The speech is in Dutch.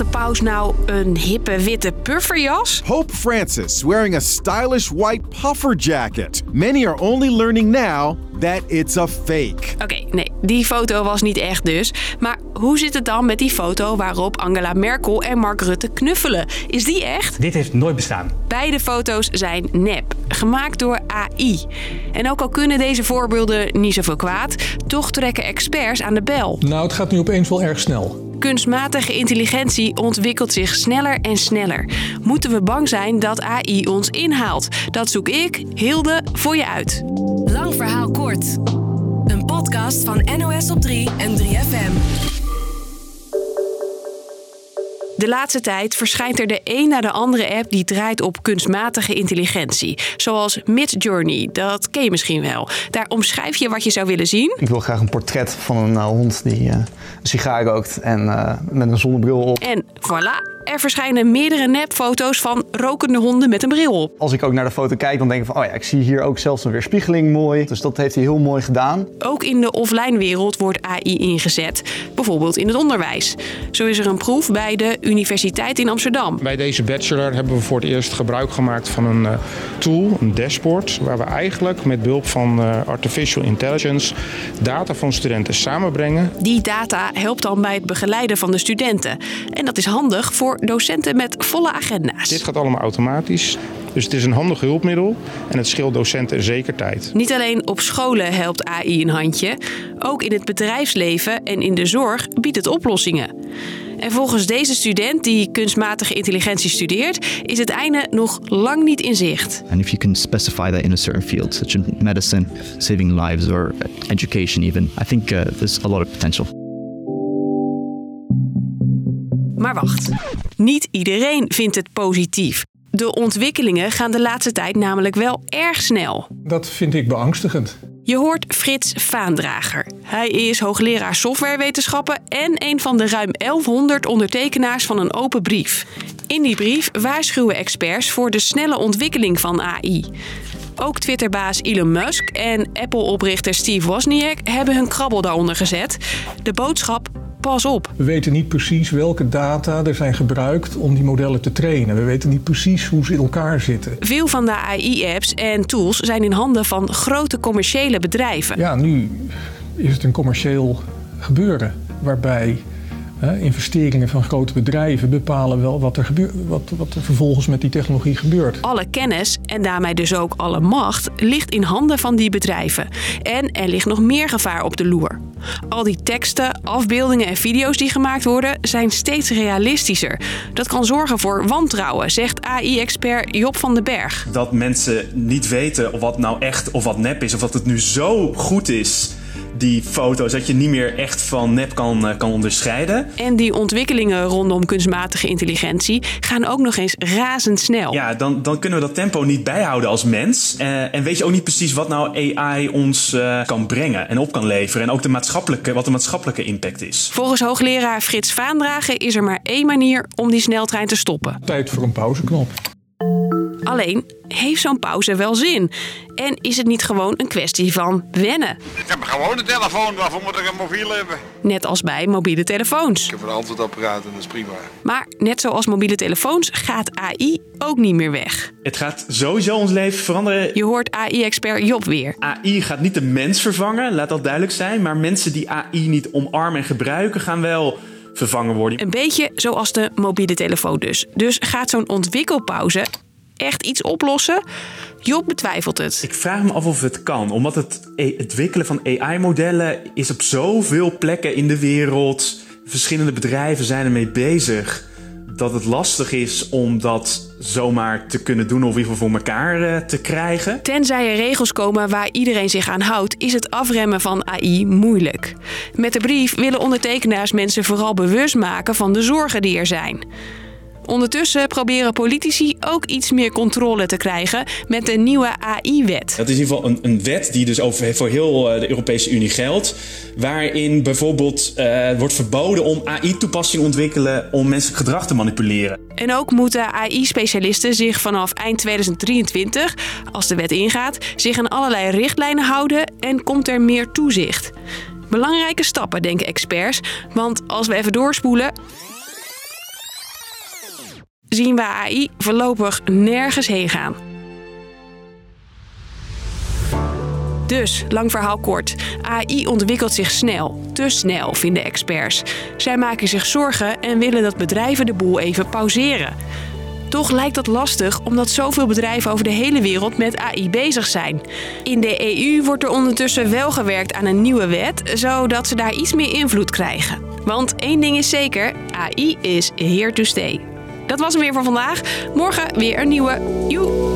de paus nou een hippe witte pufferjas? Hope Francis wearing a stylish white puffer jacket. Many are only learning now that it's a fake. Oké, nee, die foto was niet echt dus. Maar hoe zit het dan met die foto waarop Angela Merkel en Mark Rutte knuffelen? Is die echt? Dit heeft nooit bestaan. Beide foto's zijn nep, gemaakt door AI. En ook al kunnen deze voorbeelden niet zoveel kwaad, toch trekken experts aan de bel. Nou, het gaat nu opeens wel erg snel. Kunstmatige intelligentie ontwikkelt zich sneller en sneller. Moeten we bang zijn dat AI ons inhaalt? Dat zoek ik, Hilde, voor je uit. Lang verhaal kort. Een podcast van NOS op 3 en 3FM. De laatste tijd verschijnt er de een na de andere app die draait op kunstmatige intelligentie. Zoals Midjourney, dat ken je misschien wel. Daar omschrijf je wat je zou willen zien. Ik wil graag een portret van een uh, hond die uh, een sigaar rookt en uh, met een zonnebril op. En voilà, er verschijnen meerdere nepfoto's van rokende honden met een bril op. Als ik ook naar de foto kijk, dan denk ik van, oh ja, ik zie hier ook zelfs een weerspiegeling mooi. Dus dat heeft hij heel mooi gedaan. Ook in de offline wereld wordt AI ingezet, bijvoorbeeld in het onderwijs. Zo is er een proef bij de Universiteit in Amsterdam. Bij deze bachelor hebben we voor het eerst gebruik gemaakt van een uh, tool, een dashboard, waar we eigenlijk met behulp van uh, artificial intelligence data van studenten samenbrengen. Die data helpt dan bij het begeleiden van de studenten. En dat is handig voor docenten met volle agenda's. Dit gaat allemaal automatisch. Dus het is een handig hulpmiddel en het scheelt docenten zeker tijd. Niet alleen op scholen helpt AI een handje, ook in het bedrijfsleven en in de zorg biedt het oplossingen. En volgens deze student die kunstmatige intelligentie studeert, is het einde nog lang niet in zicht. And if you can specify that in a certain field, such as medicine, saving lives or education even, I think uh, there's a lot of potential. Maar wacht, niet iedereen vindt het positief. De ontwikkelingen gaan de laatste tijd namelijk wel erg snel. Dat vind ik beangstigend. Je hoort Frits Vaandrager. Hij is hoogleraar softwarewetenschappen en een van de ruim 1100 ondertekenaars van een open brief. In die brief waarschuwen experts voor de snelle ontwikkeling van AI. Ook Twitterbaas Elon Musk en Apple-oprichter Steve Wozniak hebben hun krabbel daaronder gezet. De boodschap pas op. We weten niet precies welke data er zijn gebruikt om die modellen te trainen. We weten niet precies hoe ze in elkaar zitten. Veel van de AI-apps en tools zijn in handen van grote commerciële bedrijven. Ja, nu is het een commercieel gebeuren waarbij uh, investeringen van grote bedrijven bepalen wel wat er, gebeurt, wat, wat er vervolgens met die technologie gebeurt. Alle kennis en daarmee dus ook alle macht ligt in handen van die bedrijven. En er ligt nog meer gevaar op de loer. Al die teksten, afbeeldingen en video's die gemaakt worden zijn steeds realistischer. Dat kan zorgen voor wantrouwen, zegt AI-expert Job van den Berg. Dat mensen niet weten of wat nou echt of wat nep is, of dat het nu zo goed is die foto's, dat je niet meer echt van nep kan, kan onderscheiden. En die ontwikkelingen rondom kunstmatige intelligentie gaan ook nog eens razendsnel. Ja, dan, dan kunnen we dat tempo niet bijhouden als mens. Uh, en weet je ook niet precies wat nou AI ons uh, kan brengen en op kan leveren. En ook de maatschappelijke, wat de maatschappelijke impact is. Volgens hoogleraar Frits Vaandragen is er maar één manier om die sneltrein te stoppen. Tijd voor een pauzeknop. Alleen, heeft zo'n pauze wel zin? En is het niet gewoon een kwestie van wennen? Ik heb gewoon een telefoon, waarvoor moet ik een mobiel hebben? Net als bij mobiele telefoons. Ik heb een antwoordapparaat en dat is prima. Maar net zoals mobiele telefoons gaat AI ook niet meer weg. Het gaat sowieso ons leven veranderen. Je hoort AI-expert Job weer. AI gaat niet de mens vervangen, laat dat duidelijk zijn. Maar mensen die AI niet omarmen en gebruiken gaan wel vervangen worden. Een beetje zoals de mobiele telefoon dus. Dus gaat zo'n ontwikkelpauze echt iets oplossen? Job betwijfelt het. Ik vraag me af of het kan, omdat het ontwikkelen van AI-modellen is op zoveel plekken in de wereld. Verschillende bedrijven zijn ermee bezig. Dat het lastig is om dat zomaar te kunnen doen of in ieder geval voor elkaar te krijgen. Tenzij er regels komen waar iedereen zich aan houdt, is het afremmen van AI moeilijk. Met de brief willen ondertekenaars mensen vooral bewust maken van de zorgen die er zijn. Ondertussen proberen politici ook iets meer controle te krijgen met de nieuwe AI-wet. Dat is in ieder geval een, een wet die dus over, voor heel de Europese Unie geldt. Waarin bijvoorbeeld uh, wordt verboden om AI-toepassingen te ontwikkelen om menselijk gedrag te manipuleren. En ook moeten AI-specialisten zich vanaf eind 2023, als de wet ingaat, zich aan allerlei richtlijnen houden en komt er meer toezicht. Belangrijke stappen, denken experts. Want als we even doorspoelen, zien we AI voorlopig nergens heen gaan. Dus, lang verhaal kort. AI ontwikkelt zich snel. Te snel, vinden experts. Zij maken zich zorgen en willen dat bedrijven de boel even pauzeren. Toch lijkt dat lastig omdat zoveel bedrijven over de hele wereld met AI bezig zijn. In de EU wordt er ondertussen wel gewerkt aan een nieuwe wet, zodat ze daar iets meer invloed krijgen. Want één ding is zeker: AI is here to stay. Dat was hem weer voor vandaag. Morgen weer een nieuwe. Joe!